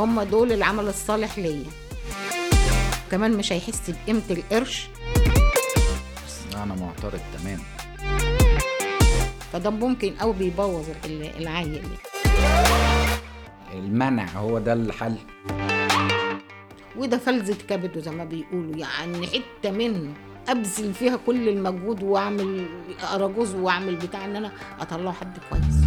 هم دول العمل الصالح ليا. كمان مش هيحس بقيمة القرش. بس أنا معترض تمام فده ممكن أو بيبوظ ال- العيل. المنع هو ده الحل. وده فلذة كبده زي ما بيقولوا. يعني حتة منه أبذل فيها كل المجهود وأعمل أراجوز وأعمل بتاع إن أنا أطلعه حد كويس.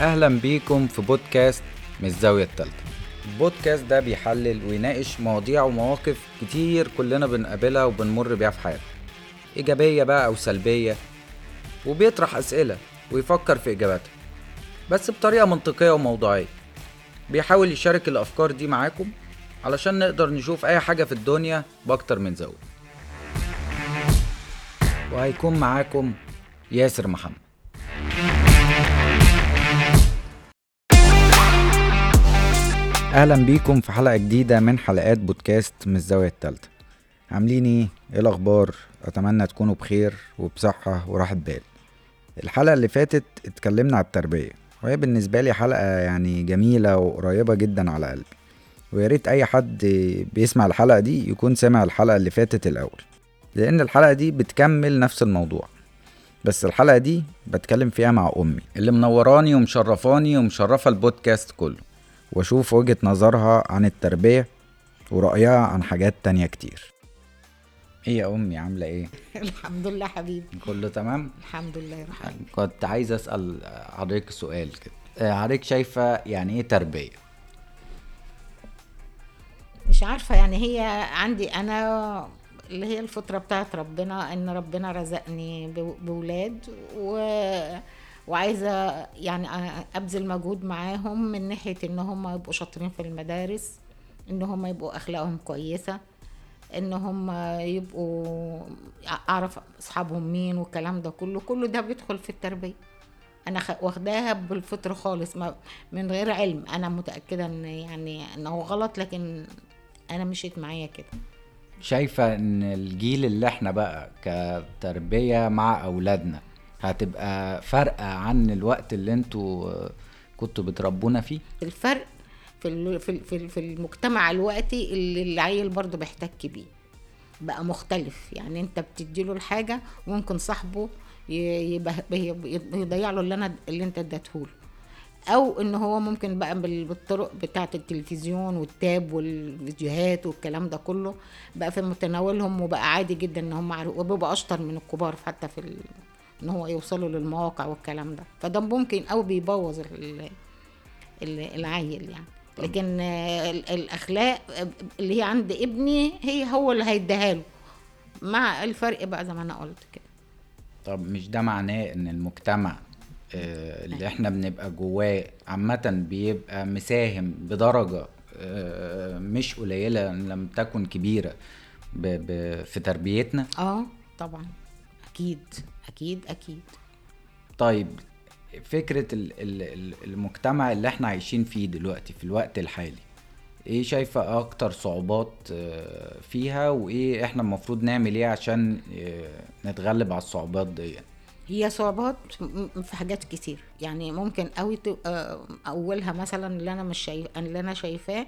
أهلا بيكم في بودكاست من الزاوية الثالثه البودكاست ده بيحلل ويناقش مواضيع ومواقف كتير كلنا بنقابلها وبنمر بيها في حياتنا. إيجابية بقى أو سلبية وبيطرح أسئلة ويفكر في إجاباتها بس بطريقة منطقية وموضوعية. بيحاول يشارك الأفكار دي معاكم علشان نقدر نشوف أي حاجة في الدنيا بأكتر من زاوية. وهيكون معاكم ياسر محمد. أهلا بيكم في حلقة جديدة من حلقات بودكاست من الزاوية الثالثه عاملين إيه إيه الأخبار؟ أتمنى تكونوا بخير وبصحة وراحة بال. الحلقة اللي فاتت اتكلمنا على التربية وهي بالنسبة لي حلقة يعني جميلة وقريبة جدا على قلبي. ويا ريت أي حد بيسمع الحلقة دي يكون سمع الحلقة اللي فاتت الأول لأن الحلقة دي بتكمل نفس الموضوع. بس الحلقة دي بتكلم فيها مع أمي اللي منوراني ومشرفاني ومشرفة البودكاست كله. وأشوف وجهة نظرها عن التربية ورأيها عن حاجات تانية كتير. إيه يا أمي عاملة إيه؟ الحمد لله حبيبي. كله تمام؟ الحمد لله يا رحمن كنت عايز أسأل حضرتك سؤال كده. آه، حضرتك شايفة يعني إيه تربية؟ مش عارفة يعني هي عندي أنا اللي هي الفطرة بتاعت ربنا إن ربنا رزقني بو- بولاد و... وعايزة يعني أبذل مجهود معاهم من ناحية إن هم يبقوا شاطرين في المدارس إن هم يبقوا أخلاقهم كويسة إن هم يبقوا أعرف أصحابهم مين والكلام ده كله. كله ده بيدخل في التربية. أنا واخداها بالفطر خالص ما من غير علم. أنا متأكدة إن يعني انه غلط لكن أنا مشيت معايا كده. شايفة إن الجيل اللي إحنا بقى كتربية مع أولادنا هتبقى فارقة عن الوقت اللي أنتوا كنتوا بتربونا فيه. الفرق في في في ال- في المجتمع الوقتي اللي العيل برضه بيحتك بيه. بقى مختلف. يعني انت بتديله الحاجة وممكن صاحبه يضيع له اللي أنا اللي انت اديتهوله أو ان هو ممكن بقى بال- بالطرق بتاعة التلفزيون والتاب والفيديوهات والكلام ده كله بقى في متناولهم وبقى عادي جدا ان هم وبيبقى أشطر من الكبار حتى في. إن هو يوصلوا للمواقع والكلام ده. فده ممكن أو بيبوظ ال... ال- العيل يعني. لكن ال- الأخلاق اللي هي عند ابني هي هو اللي هيديها له. مع الفرق بقى زي ما أنا قلت كده. طب مش ده معناه إن المجتمع آه، اللي إحنا بنبقى جواه عامة بيبقى مساهم بدرجة آه، مش قليلة لم تكن كبيرة ب- ب- في تربيتنا؟ آه طبعا. أكيد. أكيد أكيد. طيب ال- المجتمع اللي إحنا عايشين فيه دلوقتي في الوقت الحالي إيه شايفة أكتر صعوبات آه، فيها؟ وإيه إحنا المفروض نعمل إيه عشان آه، نتغلب على الصعوبات دي هي صعوبات في حاجات كتير. يعني ممكن قوي أولها مثلا اللي أنا مش شايف اللي أنا شايفاه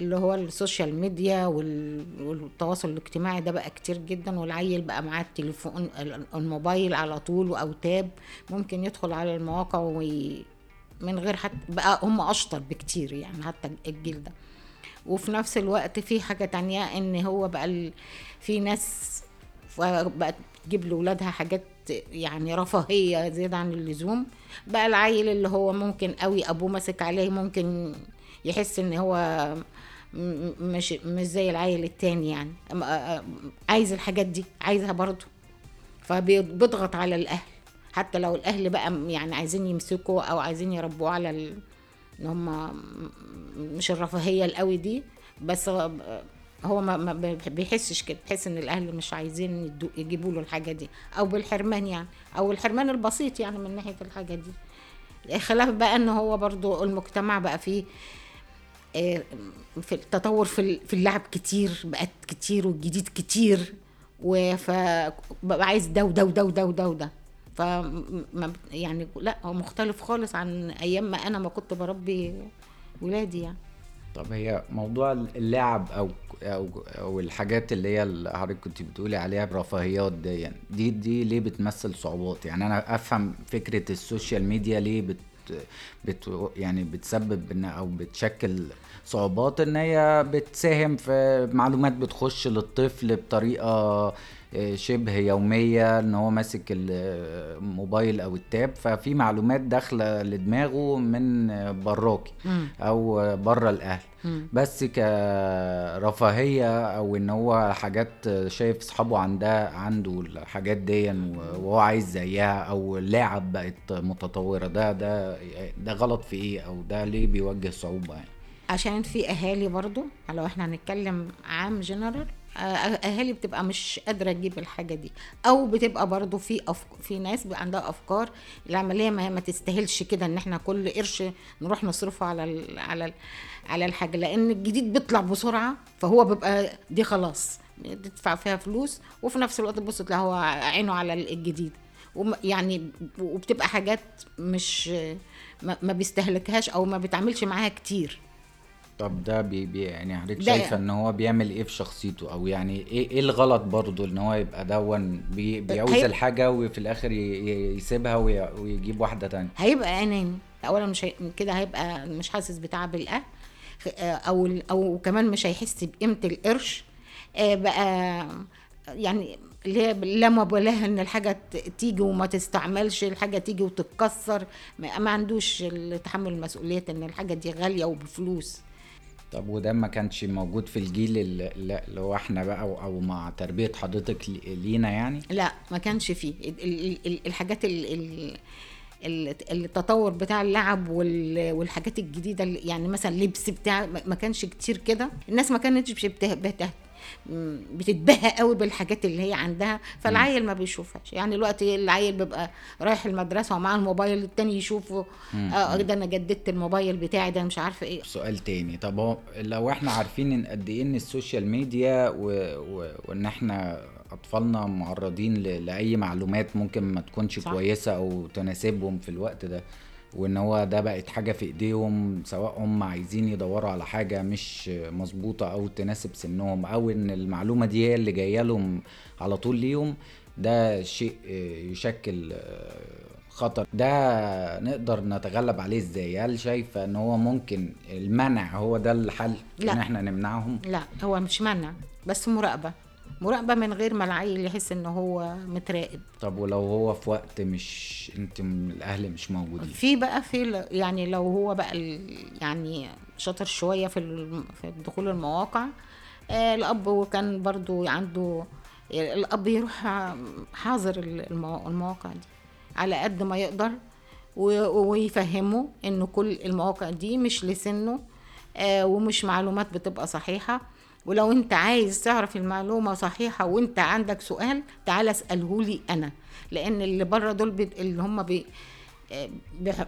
اللي هو السوشيال ميديا وال- والتواصل الاجتماعي ده بقى كتير جدا والعيل بقى معاه التليفون ال- الموبايل على طول أو tab ممكن يدخل على المواقع وي من غير حتى بقى هم أشطر بكتير يعني حتى الجيل ده. وفي نفس الوقت في حاجة تانية إن هو بقى ال... في ناس بقت تجيب لولادها حاجات يعني رفاهية زيادة عن اللزوم. بقى العيل اللي هو ممكن قوي أبوه ماسك عليه ممكن يحس إن هو مش مش زي العيل التاني يعني. عايز الحاجات دي عايزها برضه. فبيضغط على الأهل. حتى لو الأهل بقى يعني عايزين يمسكوا أو عايزين يربوه على ال... إن هم مش الرفاهية القوي دي بس هو ما بيحسش كده. بيحس إن الأهل مش عايزين يجيبوا له الحاجة دي. أو بالحرمان يعني. أو الحرمان البسيط يعني من ناحية الحاجة دي. خلاف بقى إن هو برضو المجتمع بقى فيه في التطور في في اللعب كتير بقت كتير والجديد كتير فببقى عايز ده وده وده وده وده وده. ف يعني لا هو مختلف خالص عن أيام ما أنا ما كنت بربي ولادي يعني. طب هي موضوع اللعب أو أو أو الحاجات اللي هي حضرتك كنت بتقولي عليها الرفاهيات دي يعني دي دي ليه بتمثل صعوبات؟ يعني أنا أفهم فكرة السوشيال ميديا ليه بت بت يعني بتسبب أو بتشكل صعوبات إن هي بتساهم في معلومات بتخش للطفل بطريقة شبه يومية إن هو ماسك الموبايل أو التاب. ففي معلومات داخلة لدماغه من براكي أو بره الأهل. بس كرفاهية أو إن هو حاجات شايف أصحابه عندها عنده الحاجات دي وهو عايز زيها أو اللعب بقت متطورة ده ده ده غلط في إيه؟ أو ده ليه بيواجه صعوبة يعني؟ عشان في أهالي برضو لو إحنا هنتكلم عام جنرال أهالي بتبقى مش قادرة تجيب الحاجة دي. أو بتبقى برضو في أفك... في ناس بيبقى عندها أفكار العملية ما, ما تستاهلش كده إن إحنا كل قرش نروح نصرفه على ال... على ال... على الحاجة. لأن الجديد بيطلع بسرعة فهو بيبقى دي خلاص تدفع فيها فلوس وفي نفس الوقت تبص تلاقي هو عينه على الجديد. يعني وبتبقى حاجات مش ما بيستهلكهاش أو ما بيتعاملش معاها كتير. طب ده بي بي يعني حضرتك شايفة إن هو بيعمل إيه في شخصيته؟ أو يعني إيه إيه الغلط برضه إن هو يبقى دون بي بيعوز هي... الحاجة وفي الآخر يسيبها ويجيب واحدة تانية؟ هيبقى اناني اولا مش هي... كده هيبقى مش حاسس بتعب الاهل أو أو كمان مش هيحس بقيمة القرش آه، بقى يعني لا مبالاه إن الحاجة تيجي وما تستعملش الحاجة تيجي وتتكسر ما عندوش تحمل مسؤولية إن الحاجة دي غالية وبفلوس. طب وده ما كانش موجود في الجيل اللي هو إحنا بقى أو مع تربية حضرتك لينا يعني؟ لا ما كانش فيه. الحاجات التطور بتاع اللعب والحاجات الجديدة يعني مثلا لبس بتاع ما كانش كتير كده. الناس ما كانتش بتهتم بتتبهى قوي بالحاجات اللي هي عندها فالعيل ما بيشوفهاش. يعني دلوقتي العيل بيبقى رايح المدرسة ومعاه الموبايل التاني يشوفه آه ده أنا جددت الموبايل بتاعي ده مش عارفة إيه. سؤال تاني. طب هو لو إحنا عارفين إن قد إيه إن السوشيال ميديا و... و... وإن إحنا أطفالنا معرضين ل... لأي معلومات ممكن ما تكونش صح. كويسة أو تناسبهم في الوقت ده وإن هو ده بقت حاجة في إيديهم سواء هم عايزين يدوروا على حاجة مش مظبوطة أو تناسب سنهم أو إن المعلومة دي هي اللي جاية لهم على طول ليهم ده شيء يشكل خطر. ده نقدر نتغلب عليه إزاي؟ هل شايفة إن هو ممكن المنع هو ده الحل لا. إن إحنا نمنعهم؟ لا هو مش منع بس مراقبة. مراقبة من غير ما العيل يحس ان هو متراقب. طب ولو هو في وقت مش أنت الأهل مش موجودين؟ في بقى في يعني لو هو بقى يعني شاطر شوية في في دخول المواقع آه الأب كان برضو عنده الأب يروح حاضر المواقع دي على قد ما يقدر ويفهمه إنه كل المواقع دي مش لسنه آه ومش معلومات بتبقى صحيحة. ولو انت عايز تعرف المعلومة صحيحة وانت عندك سؤال تعال اسأله لي أنا. لأن اللي بره دول بي... اللي هم بي...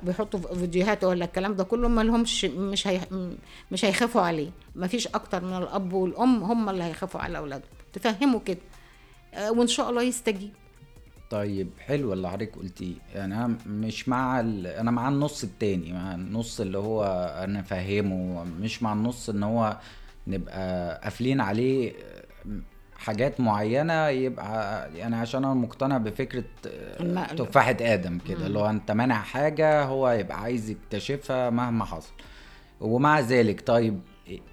بيحطوا فيديوهات ولا الكلام ده كله ما لهمش مش هي... مش هيخافوا عليه. ما فيش أكتر من الأب والأم هم اللي هيخافوا على أولادهم. تفهموا كده. آه، وإن شاء الله يستجيب. طيب حلو اللي حضرتك قلتيه. يعني أنا مش مع ال... أنا مع النص التاني. مع النص اللي هو أنا فاهمه مش مع النص إن هو نبقى قافلين عليه حاجات معينة يبقى يعني عشان أنا مقتنع بفكرة تفاحة آدم كده اللي هو أنت مانع حاجة هو يبقى عايز يكتشفها مهما حصل. ومع ذلك طيب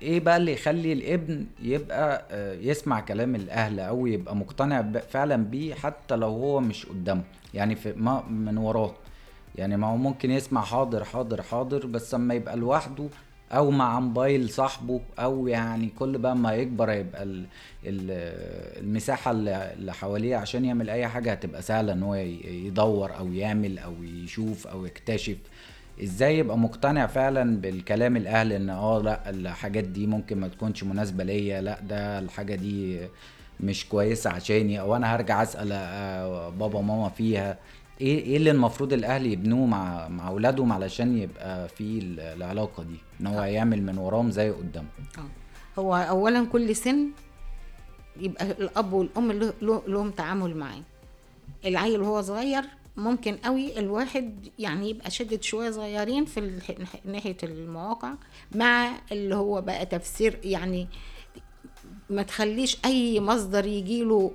إيه بقى اللي يخلي الابن يبقى يسمع كلام الأهل أو يبقى مقتنع فعلا بيه حتى لو هو مش قدامه؟ يعني في ما من وراه. يعني ما هو ممكن يسمع حاضر حاضر حاضر بس أما يبقى لوحده أو مع موبايل صاحبه أو يعني كل بقى ما يكبر يبقى ال ال المساحة اللي حواليه عشان يعمل أي حاجة هتبقى سهلة إن هو يدور أو يعمل أو يشوف أو يكتشف. إزاي يبقى مقتنع فعلا بالكلام الأهل إن آه لأ الحاجات دي ممكن ما تكونش مناسبة ليا لأ ده الحاجة دي مش كويسة عشاني أو أنا هرجع أسأل آه، بابا وماما فيها. إيه إيه اللي المفروض الأهل يبنوه مع مع اولادهم علشان يبقى في العلاقة دي؟ إن هو آه. يعمل من وراهم زي قدامهم آه. هو اولا كل سن يبقى الأب والأم له- له- لهم تعامل معاه. العيل وهو صغير ممكن قوي الواحد يعني يبقى شدد شوية صغيرين في الح- ناحية المواقع مع اللي هو بقى تفسير يعني ما تخليش أي مصدر يجيله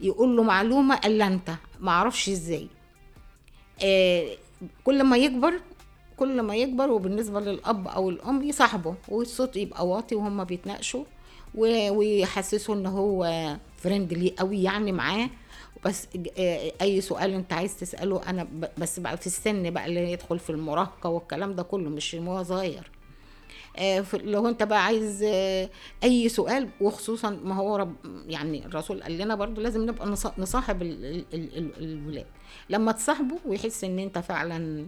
يقول له معلومة إلا أنت ما أعرفش إزاي. آه، كل ما يكبر كل ما يكبر وبالنسبة للأب أو الأم يصاحبه والصوت يبقى واطي وهم بيتناقشوا و- ويحسسوا إن هو فريندلي قوي يعني معاه. بس آه، أي سؤال أنت عايز تسأله أنا بس بقى في السن بقى اللي يدخل في المراهقة والكلام ده كله مش وهو صغير. آه، لو انت بقى عايز آه، اي سؤال وخصوصا ما هو رب يعني الرسول قال لنا برضو لازم نبقى نص- نصاحب ال- ال- ال- ال- الولاد. لما تصاحبه ويحس ان انت فعلا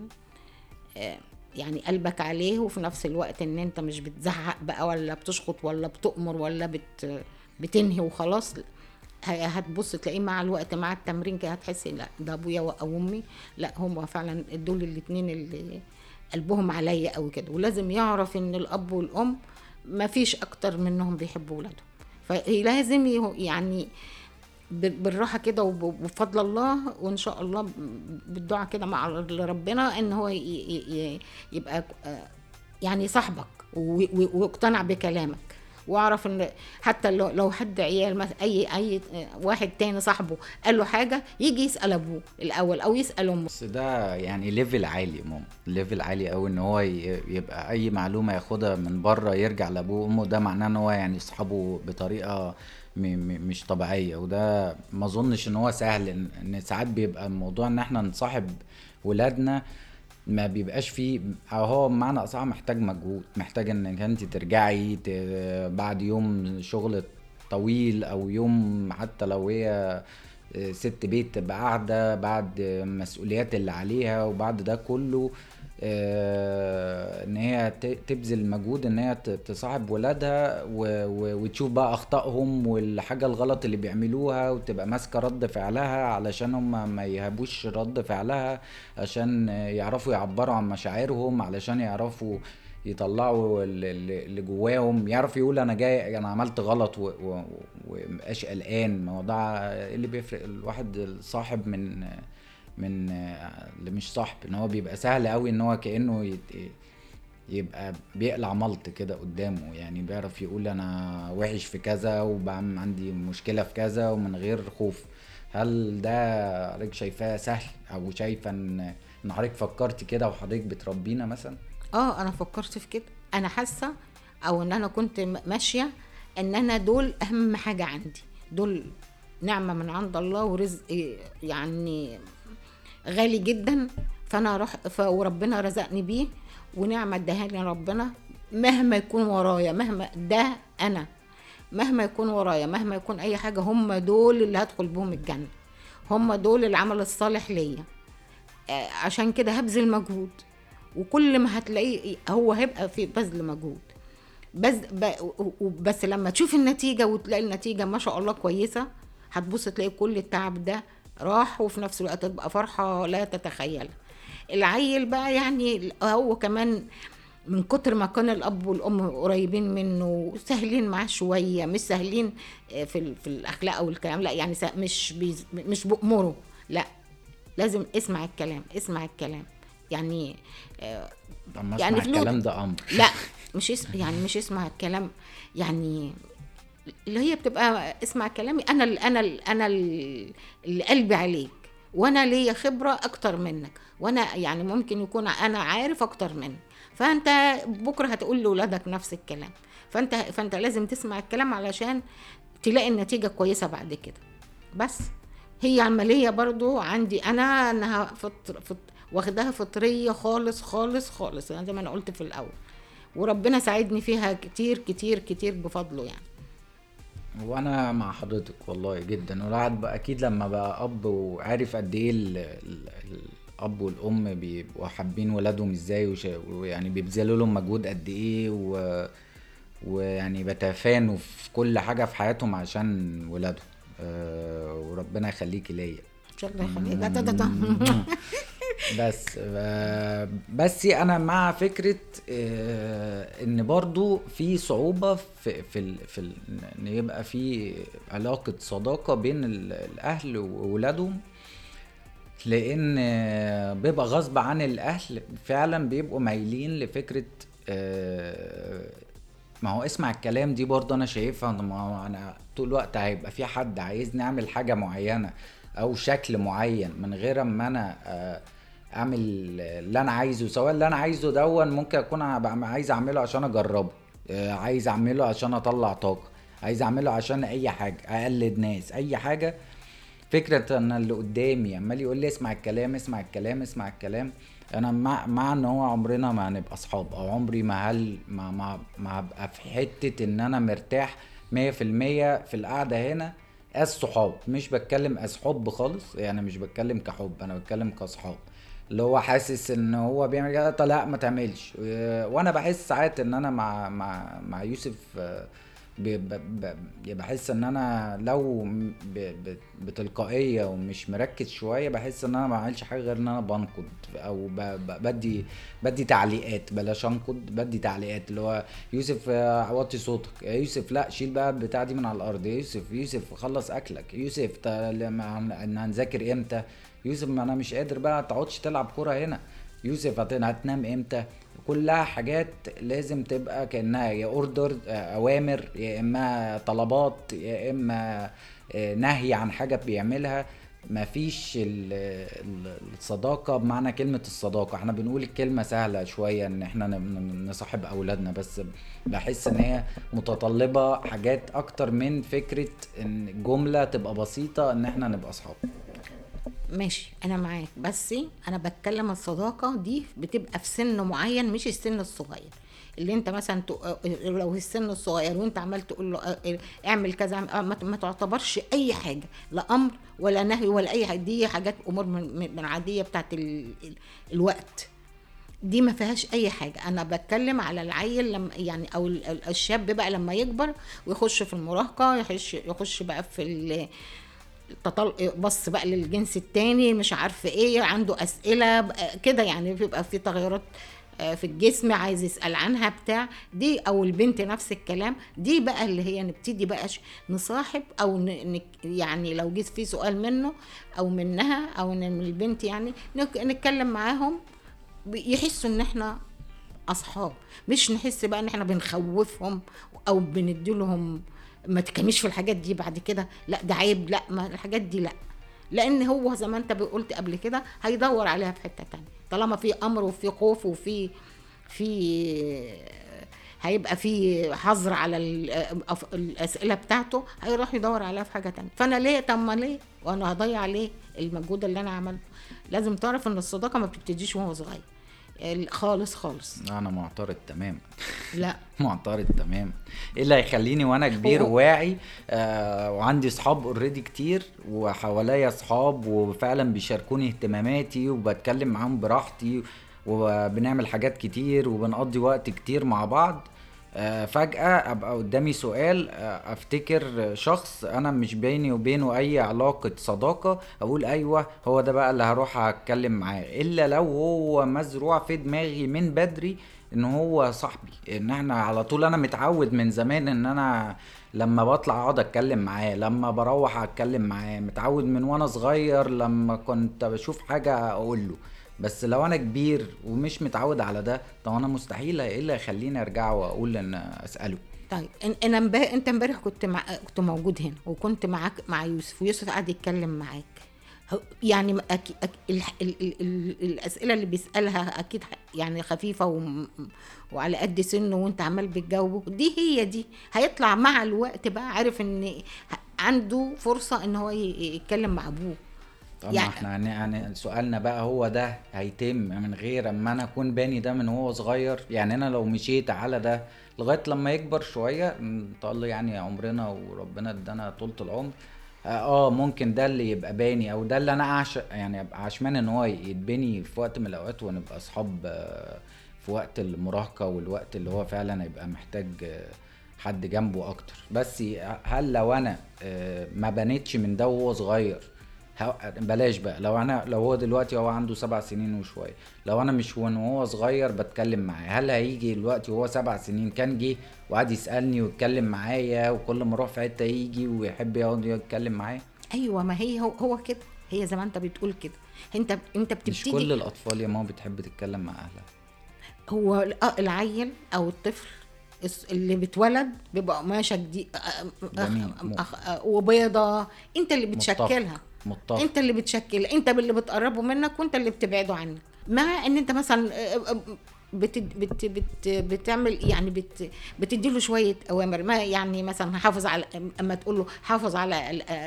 آه، يعني قلبك عليه وفي نفس الوقت ان انت مش بتزعق بقى ولا بتشخط ولا بتؤمر ولا بت بتنهي وخلاص هتبص تلاقيه مع الوقت مع التمرين كده هتحسي لأ ده أبويا أو أمي لأ هم فعلا دول الاتنين اللي قلبهم عليا قوي كده. ولازم يعرف إن الأب والأم ما فيش أكتر منهم بيحبوا ولادهم. فلازم يعني ب- بالراحة كده وب- وبفضل الله وإن شاء الله بالدعاء كده مع ربنا إن هو يبقى آه، يعني صاحبك و- و- ويقتنع بكلامك. واعرف إن حتى لو لو حد عيال اي أي واحد تاني صاحبه قال له حاجة يجي يسأل أبوه الأول أو يسأل أمه. بس ده يعني level عالي ماما level عالي قوي إن هو يبقى أي معلومة ياخدها من بره يرجع لأبوه وأمه ده معناه إن هو يعني اصحابه بطريقة مش طبيعية. وده ما أظنش إن هو سهل إن, ساعات بيبقى الموضوع إن إحنا نصاحب ولادنا ما بيبقاش فيه أو هو بمعنى أصح محتاج مجهود محتاج إنك أنت ترجعي بعد يوم شغل طويل أو يوم حتى لو هي ست بيت تبقى قاعدة بعد المسؤوليات اللي عليها وبعد ده كله آه، إن هي تبذل مجهود إن هي تصاحب ولادها وتشوف بقى أخطائهم والحاجة الغلط اللي بيعملوها وتبقى ماسكة رد فعلها علشان هم ما يهابوش رد فعلها عشان يعرفوا يعبروا عن مشاعرهم علشان يعرفوا يطلعوا ال- ال- اللي جواهم يعرف يقول أنا جاي أنا عملت غلط ومبقاش قلقان. ما هو ده إيه اللي بيفرق؟ الواحد الصاحب من من اللي مش صاحب إن هو بيبقى سهل قوي إن هو كأنه يبقى بيقلع ملط كده قدامه. يعني بيعرف يقول أنا وحش في كذا وبعمل عندي مشكلة في كذا ومن غير خوف. هل ده حضرتك شايفاه سهل أو شايفة إن حضرتك فكرتي كده وحضرتك بتربينا مثلا؟ آه أنا فكرت في كده. أنا حاسة أو إن أنا كنت ماشية إن أنا دول أهم حاجة عندي. دول نعمة من عند الله ورزق يعني غالي جدا. فأنا رح وربنا رزقني بيه ونعمة اداها لي ربنا مهما يكون ورايا مهما ده أنا. مهما يكون ورايا مهما يكون أي حاجة هم دول اللي هدخل بهم الجنة. هم دول العمل الصالح ليا. آه، عشان كده هبذل مجهود. وكل ما هتلاقيه هو هيبقى في بذل مجهود. بس بس لما تشوف النتيجة وتلاقي النتيجة ما شاء الله كويسة هتبص تلاقي كل التعب ده راح وفي نفس الوقت تبقى فرحة لا تتخيلها. العيل بقى يعني هو كمان من كتر ما كان الأب والأم قريبين منه سهلين معاه شوية مش سهلين آه، في في الأخلاق أو الكلام لا يعني مش مش بأمره لا لازم اسمع الكلام اسمع الكلام. يعني آه، طب ما يعني اسمع. الكلام ده أمر لا مش اسم يعني مش اسمع الكلام يعني اللي هي بتبقى اسمع كلامي أنا ال أنا ال أنا ال- اللي قلبي عليك وأنا ليا خبرة أكتر منك وأنا يعني ممكن يكون أنا عارف أكتر منك فأنت بكرة هتقول لاولادك نفس الكلام فأنت فأنت لازم تسمع الكلام علشان تلاقي النتيجة كويسة بعد كده بس هي عملية برضو عندي أنا إنها فطر فط واخداها فطرية خالص خالص خالص. يعني زي ما أنا قلت في الأول. وربنا ساعدني فيها كتير كتير كتير بفضله يعني. وأنا مع حضرتك والله جدا. والواحد بقى أكيد لما بقى أب وعارف قد إيه ال- ال- الأب والأم بيبقوا حابين ولادهم إزاي ويعني بيبذلوا لهم مجهود قد إيه و... ويعني بتفانوا في كل حاجة في حياتهم عشان ولادهم. أه وربنا يخليكي ليا. الله يخليك. بس بس أنا مع فكرة آه، إن برضو في صعوبة في في في إن يبقى في علاقة صداقة بين ال- الأهل واولادهم لأن بيبقى غصب عن الأهل فعلا بيبقوا مايلين لفكرة آه، ما هو اسمع الكلام دي برضه أنا شايفها ما أنا طول الوقت هيبقى في حد عايزني أعمل حاجة معينة أو شكل معين من غير اما أنا آه، اعمل اللي أنا عايزه سواء اللي أنا عايزه دون ممكن اكون عايز اعمله عشان اجربه. آه، عايز اعمله عشان اطلع طاقة. عايز اعمله عشان اي حاجة اقلد ناس اي حاجة. فكرة ان اللي قدامي عمال يقول لي اسمع الكلام اسمع الكلام اسمع الكلام. أنا مع مع ان هو عمرنا ما هنبقى اصحاب أو عمري ما هل ما ما, ما هبقى في حتة ان أنا مرتاح مية في المية في القعدة هنا as صحاب. مش بتكلم as حب خالص يعني مش بتكلم كحب أنا بتكلم كصحاب اللي هو حاسس إن هو بيعمل كده طب لا ما تعملش. وأنا بحس ساعات إن أنا مع مع مع يوسف آه، ب- بحس إن أنا لو بتلقائية ومش مركز شوية بحس إن أنا ما بعملش حاجة غير إن أنا بنقد أو بدي بدي تعليقات بلاش أنقد بدي تعليقات. اللي هو يوسف آه، وطي صوتك. يا يوسف لا شيل بقى البتاع دي من على الأرض. يا يوسف يوسف خلص أكلك. يوسف هنذاكر إمتى؟ يوسف ما أنا مش قادر بقى تقعدش تلعب كورة هنا. يوسف هت- هتنام إمتى؟ كلها حاجات لازم تبقى كأنها يا اوردر أوامر يا إما طلبات يا إما آه، نهي عن حاجة بيعملها. مفيش ال- ال- الصداقة بمعنى كلمة الصداقة. إحنا بنقول الكلمة سهلة شوية إن إحنا نصاحب أولادنا بس بحس إن هي متطلبة حاجات أكتر من فكرة إن جملة تبقى بسيطة إن إحنا نبقى أصحاب. ماشي أنا معاك بس أنا بتكلم الصداقة دي بتبقى في سن معين مش السن الصغير اللي أنت مثلا لو السن الصغير وأنت عمال تقول له آه، اعمل كذا آه، ما تعتبرش أي حاجة لا أمر ولا نهي ولا أي حاجة دي حاجات أمور من العاديه بتاعت ال- ال- الوقت دي ما فيهاش أي حاجة أنا بتكلم على العيل لما يعني أو ال- ال- الشاب بقى لما يكبر ويخش في المراهقة يخش يخش بقى في. بص بقى للجنس التاني مش عارفه إيه عنده أسئلة كده يعني بيبقى في تغيرات آه، في الجسم عايز يسأل عنها بتاع دي أو البنت نفس الكلام دي بقى اللي هي نبتدي بقى نصاحب أو ن... يعني لو جيت في سؤال منه أو منها أو من البنت يعني. نتكلم معاهم يحسوا إن إحنا أصحاب مش نحس بقى إن إحنا بنخوفهم أو بنديلهم ما تكميش في الحاجات دي بعد كده. لا ده عيب. لا ما الحاجات دي لا. لأن هو زي ما انت قلت قبل كده هيدور عليها في حتة تانية. طالما في أمر وفي خوف وفي في هيبقى في حظر على الأسئلة بتاعته هيروح يدور عليها في حاجة تانية. فأنا ليه؟ طب ما ليه؟ وأنا هضيع ليه المجهود اللي أنا عملته؟ لازم تعرف إن الصداقة ما بتبتديش وهو صغير. خالص خالص. أنا معترض تماما. لا. معترض تماما. إيه اللي هيخليني وأنا كبير واعي؟ آه وعندي صحاب اوريدي كتير وحواليا صحاب وفعلا بيشاركوني اهتماماتي وبتكلم معاهم براحتي وبنعمل حاجات كتير وبنقضي وقت كتير مع بعض. فجأة أبقى قدامي سؤال آه أفتكر شخص أنا مش بيني وبينه أي علاقة صداقة أقول أيوه هو ده بقى اللي هروح أتكلم معاه. إلا لو هو مزروع في دماغي من بدري إن هو صاحبي إن إحنا على طول أنا متعود من زمان إن أنا لما بطلع أقعد أتكلم معاه لما بروح أتكلم معاه متعود من وأنا صغير لما كنت بشوف حاجة أقول له بس لو أنا كبير ومش متعود على ده طب أنا مستحيل إيه اللي يخليني أرجع وأقول إن أسأله؟ طيب أنا امبارح أنت إمبارح كنت مع... كنت موجود هنا وكنت معاك مع يوسف ويوسف قاعد يتكلم معاك. يعني أك... أك... ال... ال... ال... ال... الأسئلة اللي بيسألها أكيد يعني خفيفة و... وعلى قد سنه وأنت عمال بتجاوبه. دي هي دي. هيطلع مع الوقت بقى عارف إن عنده فرصة إن هو. يتكلم مع أبوه. طب يعني- إحنا هن- هن- سؤالنا بقى هو ده هيتم من غير أما أنا أكون باني ده من هو صغير؟ يعني أنا لو مشيت على ده لغاية لما يكبر شوية الله يعني عمرنا وربنا ادانا طولة العمر آه آه، ممكن ده اللي يبقى باني أو ده اللي أنا اعشق يعني أبقى عشمان إن هو يتبني في وقت من الأوقات ونبقى أصحاب آه، في وقت المراهقة والوقت اللي هو فعلا هيبقى محتاج آه، حد جنبه أكتر. بس هل لو أنا ما بنيتش من ده وهو صغير بلاش بقى. لو أنا لو هو دلوقتي هو عنده سبع سنين وشوية. لو أنا مش وان هو صغير بتكلم معاه. هل هيجي دلوقتي وهو سبع سنين كان جه وقعد يسألني ويتكلم معايا وكل ما أروح في حتة يجي ويحب يقعد يتكلم معايا؟ أيوه ما هي هو, هو كده. هي زي ما أنت بتقول كده. انت أنت مش بتبتدي كل الأطفال يا ماما بتحب تتكلم مع أهلها. هو ال- العيل أو الطفل اللي بتولد بيبقى قماشه جديد جميل. م- وبيضة. أنت اللي بتشكلها. متفق انت اللي بتشكل انت اللي بتقربه منك وانت اللي بتبعده عنك. مع ان انت مثلا آه، آه، بت بت بت بتعمل يعني بت بتديله شوية أوامر. ما يعني مثلا حافظ على أما تقول له حافظ على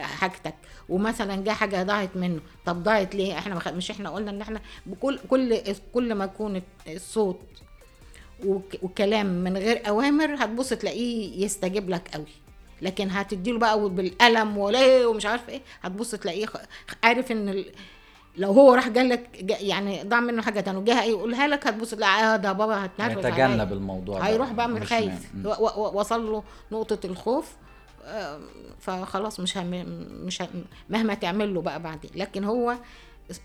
حاجتك ومثلا جه حاجة ضاعت منه. طب ضاعت ليه؟ إحنا مش إحنا قلنا إن إحنا بكل كل كل ما يكون الصوت وك- وكلام من غير أوامر هتبص تلاقيه يستجيب لك قوي. لكن هتديله بقى بالقلم وليه ومش عارف إيه هتبص تلاقيه عارف إن ال... لو هو راح جالك جا يعني ضاع منه حاجة تانية وجه يقولها لك هتبص تلاقي آه ده بابا هتنرفز عليا. يتجنب الموضوع ده. هيروح بقى من خايف وصل له نقطة الخوف آه، فخلاص مش هم مش هم مهما تعمل له بقى بعدين لكن هو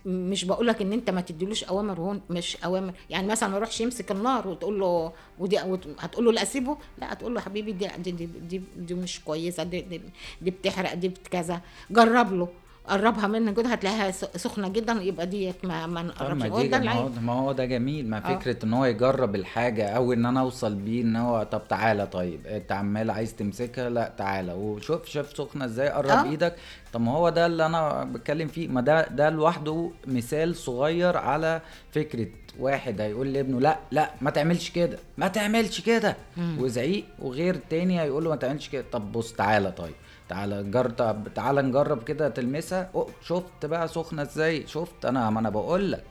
مش بقول لك إن أنت ما تديلوش أوامر وهو مش أوامر. يعني مثلا ما يروحش يمسك النار وتقول له ودي هتقول له لا اسيبه لا هتقول له حبيبي دي دي, دي, دي, دي مش كويسة دي, دي, دي بتحرق دي كذا. جرب له. قربها منك كده هتلاقيها سخنة جدا يبقى ديت ما ما نقربش. ما هو دي ده ما هو, العيب ما هو ده جميل. ما آه. فكرة إن هو يجرب الحاجة أو إن أنا أوصل بيه إن هو طب تعالى طيب أنت عمال عايز تمسكها؟ لا تعالى. وشوف شاف سخنة إزاي قرب آه. إيدك. طب ما هو ده اللي أنا بتكلم فيه. ما ده ده لوحده مثال صغير على فكرة واحد هيقول لابنه لا لا ما تعملش كده ما تعملش كده. وزعيق وغير تاني هيقول له ما تعملش كده. طب بص تعالى طيب. تعالى جرب تعالى نجرب كده تلمسها. أوه شفت بقى سخنة إزاي؟ شفت؟ أنا ما أنا بقول لك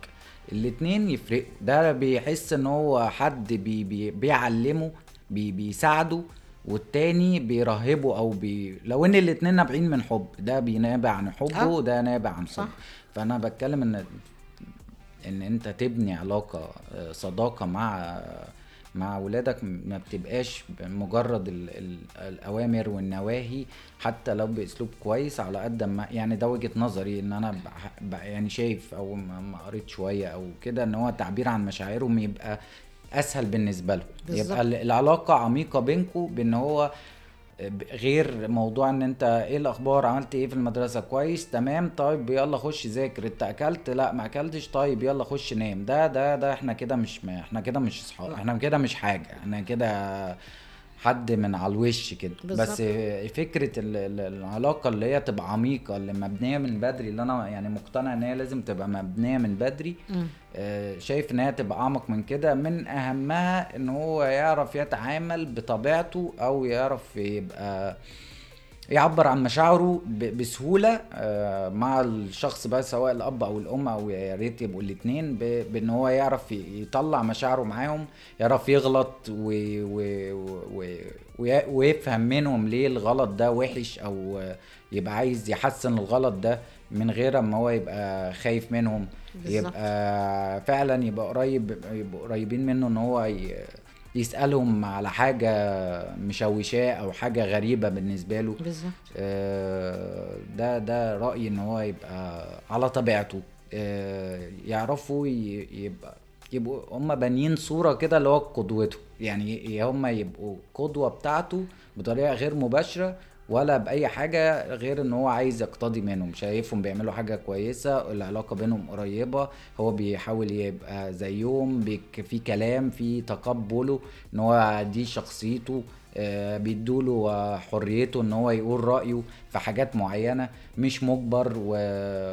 الاتنين يفرقوا. ده بيحس إن هو حد بي بي بيعلمه بي بيساعده والتاني بيرهبه أو بي لو إن الاتنين نابعين من حب ده بينابع عن حبه آه. وده نابع عن صح. حب فأنا بتكلم ان إن أنت تبني علاقة آه، صداقة مع مع ولادك ما بتبقاش مجرد ال ال الأوامر والنواهي حتى لو بأسلوب كويس على قد ما يعني ده وجهة نظري إن أنا يعني شايف أو ما قريت شوية أو كده إن هو التعبير عن مشاعرهم يبقى أسهل بالنسبة له بالظبط. يبقى ال- العلاقة عميقة بينكم بإن هو غير موضوع إن أنت إيه الأخبار؟ عملت إيه في المدرسة؟ كويس تمام. طيب يلا خش ذاكر. أنت أكلت؟ لا ما أكلتش. طيب يلا خش نام. ده ده ده إحنا كده مش إحنا كده مش اصحاب إحنا كده مش حاجة. إحنا كده حد من على الوش كده. بس فكرة ال- ال- العلاقة اللي هي تبقى عميقة اللي مبنية من بدري اللي أنا يعني مقتنع إن هي لازم تبقى مبنية من بدري. آه، شايف إن هي تبقى أعمق من كده من أهمها إن هو يعرف يتعامل بطبيعته أو يعرف يبقى يعبر عن مشاعره بسهولة آه، مع الشخص بقى سواء الأب أو الأم أو يا ريت يبقوا الاثنين بإن هو يعرف يطلع مشاعره معاهم يعرف يغلط و... و... و... وي- ويفهم منهم ليه الغلط ده وحش أو يبقى عايز يحسن الغلط ده من غير ما هو يبقى خايف منهم. بالظبط. يبقى فعلا يبقى قريب يبقوا قريبين منه إن هو ي... يسألهم على حاجة مشوشاه أو حاجة غريبة بالنسبة له. بالظبط. آه، ده ده رأيي إن هو يبقى على طبيعته. آه، يعرفوا يبقى يبقوا هم بانيين صورة كده اللي هو قدوته. يعني هم يبقوا قدوة بتاعته بطريقة غير مباشرة ولا بأي حاجة غير إن هو عايز يقتدي منهم. شايفهم بيعملوا حاجة كويسة العلاقة بينهم قريبة هو بيحاول يبقى زيهم في كلام في تقبله إن هو دي شخصيته. بيدوله آه، حريته إن هو يقول رأيه في حاجات معينة مش مجبر.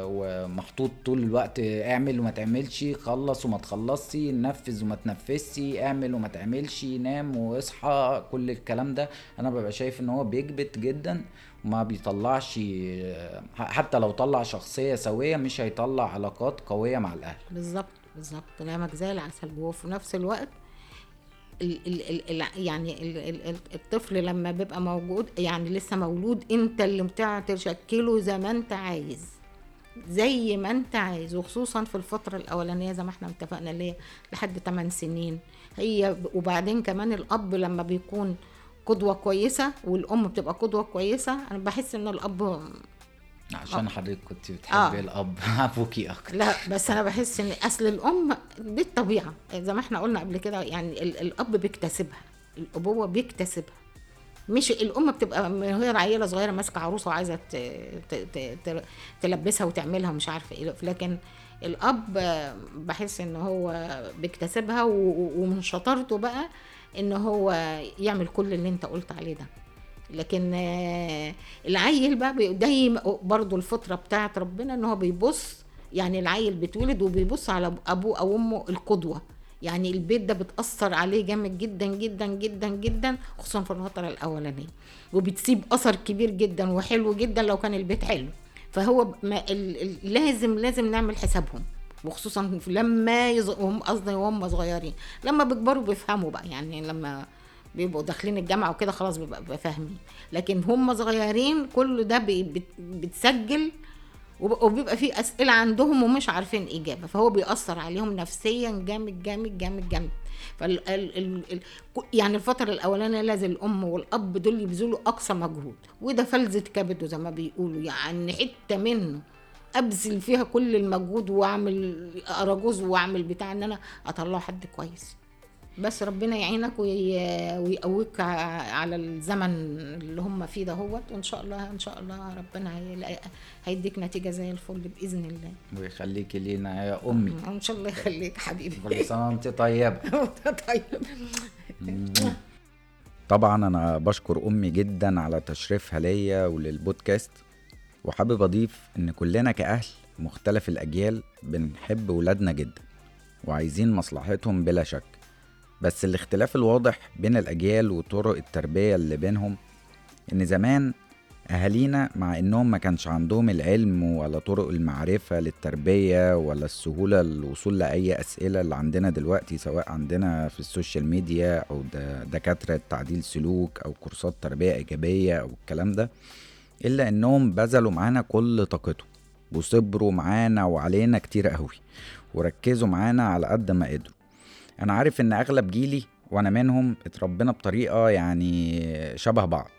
ومحطوط طول الوقت اعمل وما تعملش خلص وما تخلصش نفذ وما تنفذش اعمل وما تعملش نام واصحى كل الكلام ده. أنا ببقى شايف إن هو بيكبت جدا وما بيطلعش آه، حتى لو طلع شخصية سوية مش هيطلع علاقات قوية مع الأهل. بالظبط بالظبط. كلامك زي العسل وفي نفس الوقت يعني ال ال ال الطفل لما بيبقى موجود يعني لسه مولود انت اللي بتاع تشكله زي ما انت عايز. زي ما انت عايز وخصوصا في الفترة الأولانية زي ما إحنا اتفقنا اللي لحد 8 سنين. هي وبعدين كمان الأب لما بيكون قدوة كويسة والأم بتبقى قدوة كويسة أنا بحس إن الأب عشان حضرتك كنت بتحبي آه. الأب. ابوكي أكتر. لا بس أنا بحس إن أصل الأم دي الطبيعه زي ما إحنا قلنا قبل كده يعني ال- الأب بيكتسبها الأبوة بيكتسبها. مش الأم بتبقى من وهي عيلة صغيرة ماسكة عروسة وعايزة تلبسها وتعملها ومش عارفة إيه. لكن الأب آه، بحس إن هو بيكتسبها ومن شطارته بقى إن هو يعمل كل اللي أنت قلت عليه ده. لكن آه، العيل بقى دايما برضو الفطرة بتاعت ربنا إن هو بيبص يعني العيل بيتولد وبيبص على أبوه أو أمه القدوة. يعني البيت ده بتأثر عليه جامد جدا جدا جدا جدا خصوصا في الفترة الأولانية. وبتسيب أثر كبير جدا وحلو جدا لو كان البيت حلو. فهو ما لازم لازم نعمل حسابهم. وخصوصا لما يز... هم قصدي وهم صغيرين. لما بيكبروا بيفهموا بقى يعني لما بيبقوا داخلين الجامعة وكده خلاص بيبقى فاهمين. لكن هم صغيرين كل ده بتسجل وب- وبيبقى في أسئلة عندهم ومش عارفين إجابة. فهو بيأثر عليهم نفسيا جامد جامد جامد جامد. فال ال ال ال يعني الفترة الأولانية لازم الأم والأب دول يبذلوا أقصى مجهود. وده فلذه كبده زي ما بيقولوا. يعني حتة منه أبذل فيها كل المجهود وأعمل أراجوز وأعمل بتاع إن أنا أطلعه حد كويس. بس ربنا يعينك وي- ويقويك على الزمن اللي هم فيه ده هوت. وإن شاء الله إن شاء الله ربنا هيديك نتيجة زي الفل بإذن الله. ويخليكي لينا يا أمي. إن شاء الله يخليك حبيبي. كل سنة وأنت طيبة. طيب طبعا أنا بشكر أمي جدا على تشريفها ليا وللبودكاست. وحابب أضيف إن كلنا كأهل مختلف الأجيال بنحب ولادنا جدا. وعايزين مصلحتهم بلا شك. بس الاختلاف الواضح بين الأجيال وطرق التربية اللي بينهم إن زمان أهالينا مع إنهم ما كانش عندهم العلم ولا طرق المعرفة للتربية ولا السهولة للوصول لأي أسئلة اللي عندنا دلوقتي سواء عندنا في ال social media أو د- دكاترة تعديل سلوك أو كورسات تربية إيجابية أو الكلام ده إلا إنهم بذلوا معانا كل طاقتهم وصبروا معانا وعلينا كتير قوي وركزوا معانا على قد ما قدروا. أنا عارف إن أغلب جيلي وأنا منهم اتربينا بطريقة يعني شبه بعض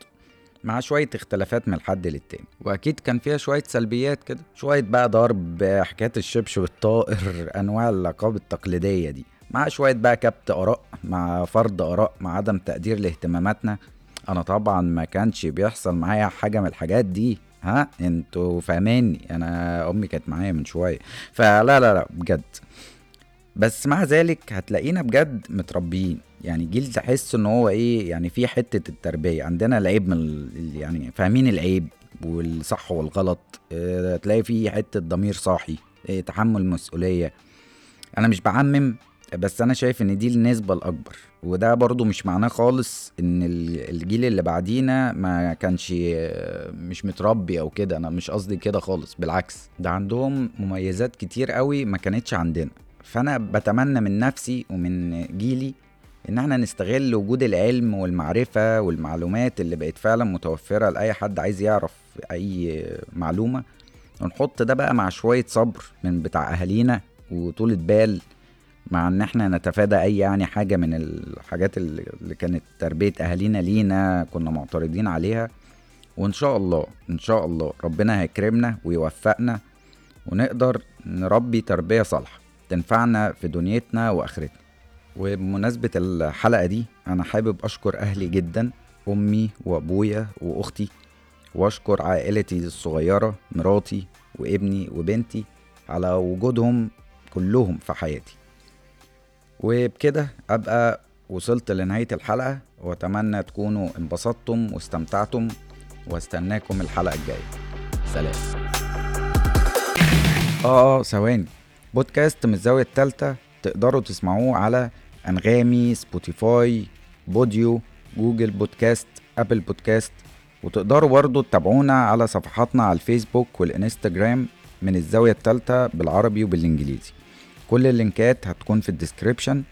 مع شوية اختلافات من الحد للتاني. وأكيد كان فيها شوية سلبيات كده. شوية بقى ضرب حكاية الشبشب الطائر أنواع العقاب التقليدية دي. مع شوية بقى كبت آراء مع فرض آراء مع عدم تقدير لاهتماماتنا. أنا طبعا ما كانش بيحصل معايا حاجة من الحاجات دي. ها؟ أنتوا فاهميني. أنا أمي كانت معايا من شوية. فلا لا لا بجد. بس مع ذلك هتلاقينا بجد متربيين. يعني جيل تحس إن هو إيه يعني في حتة التربية. عندنا العيب من يعني فاهمين العيب والصح والغلط. آه تلاقي في حتة ضمير صاحي آه تحمل مسؤولية. أنا مش بعمم بس أنا شايف إن دي النسبة الأكبر. وده برضو مش معناه خالص إن ال- الجيل اللي بعدينا ما كانش آه، مش متربي أو كده. أنا مش قصدي كده خالص بالعكس. ده عندهم مميزات كتير قوي ما كانتش عندنا. فانا بتمنى من نفسي ومن جيلي ان إحنا نستغل وجود العلم والمعرفة والمعلومات اللي بقت فعلا متوفرة لأي حد عايز يعرف أي معلومة. ونحط ده بقى مع شوية صبر من بتاع أهالينا وطولة بال مع إن إحنا نتفادى أي يعني حاجة من الحاجات اللي كانت تربية أهالينا لينا كنا معترضين عليها. وإن شاء الله إن شاء الله ربنا هيكرمنا ويوفقنا ونقدر نربي تربية صالحة. تنفعنا في دنيتنا وآخرتنا. وبمناسبة الحلقة دي أنا حابب أشكر أهلي جدا أمي وأبويا وأختي وأشكر عائلتي الصغيرة مراتي وابني وبنتي على وجودهم كلهم في حياتي. وبكده أبقى وصلت لنهاية الحلقة وأتمنى تكونوا انبسطتم واستمتعتم وأستناكم الحلقة الجاية. سلام. آه آه ثواني. بودكاست من الزاوية التالتة تقدروا تسمعوه على أنغامي Spotify Podeo Google Podcast Apple Podcast. وتقدروا برضو تتابعونا على صفحاتنا على الفيسبوك والإنستجرام من الزاوية التالتة بالعربي وبالإنجليزي. كل اللينكات هتكون في ال description.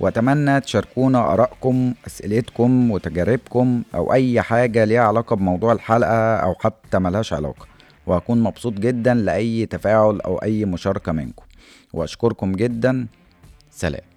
وأتمنى تشاركونا آرائكم أسئلتكم وتجاربكم أو أي حاجة ليها علاقة بموضوع الحلقة أو حتى ملهاش علاقة. وهكون مبسوط جدا لأي تفاعل أو أي مشاركة منكم. وأشكركم جدا. سلام.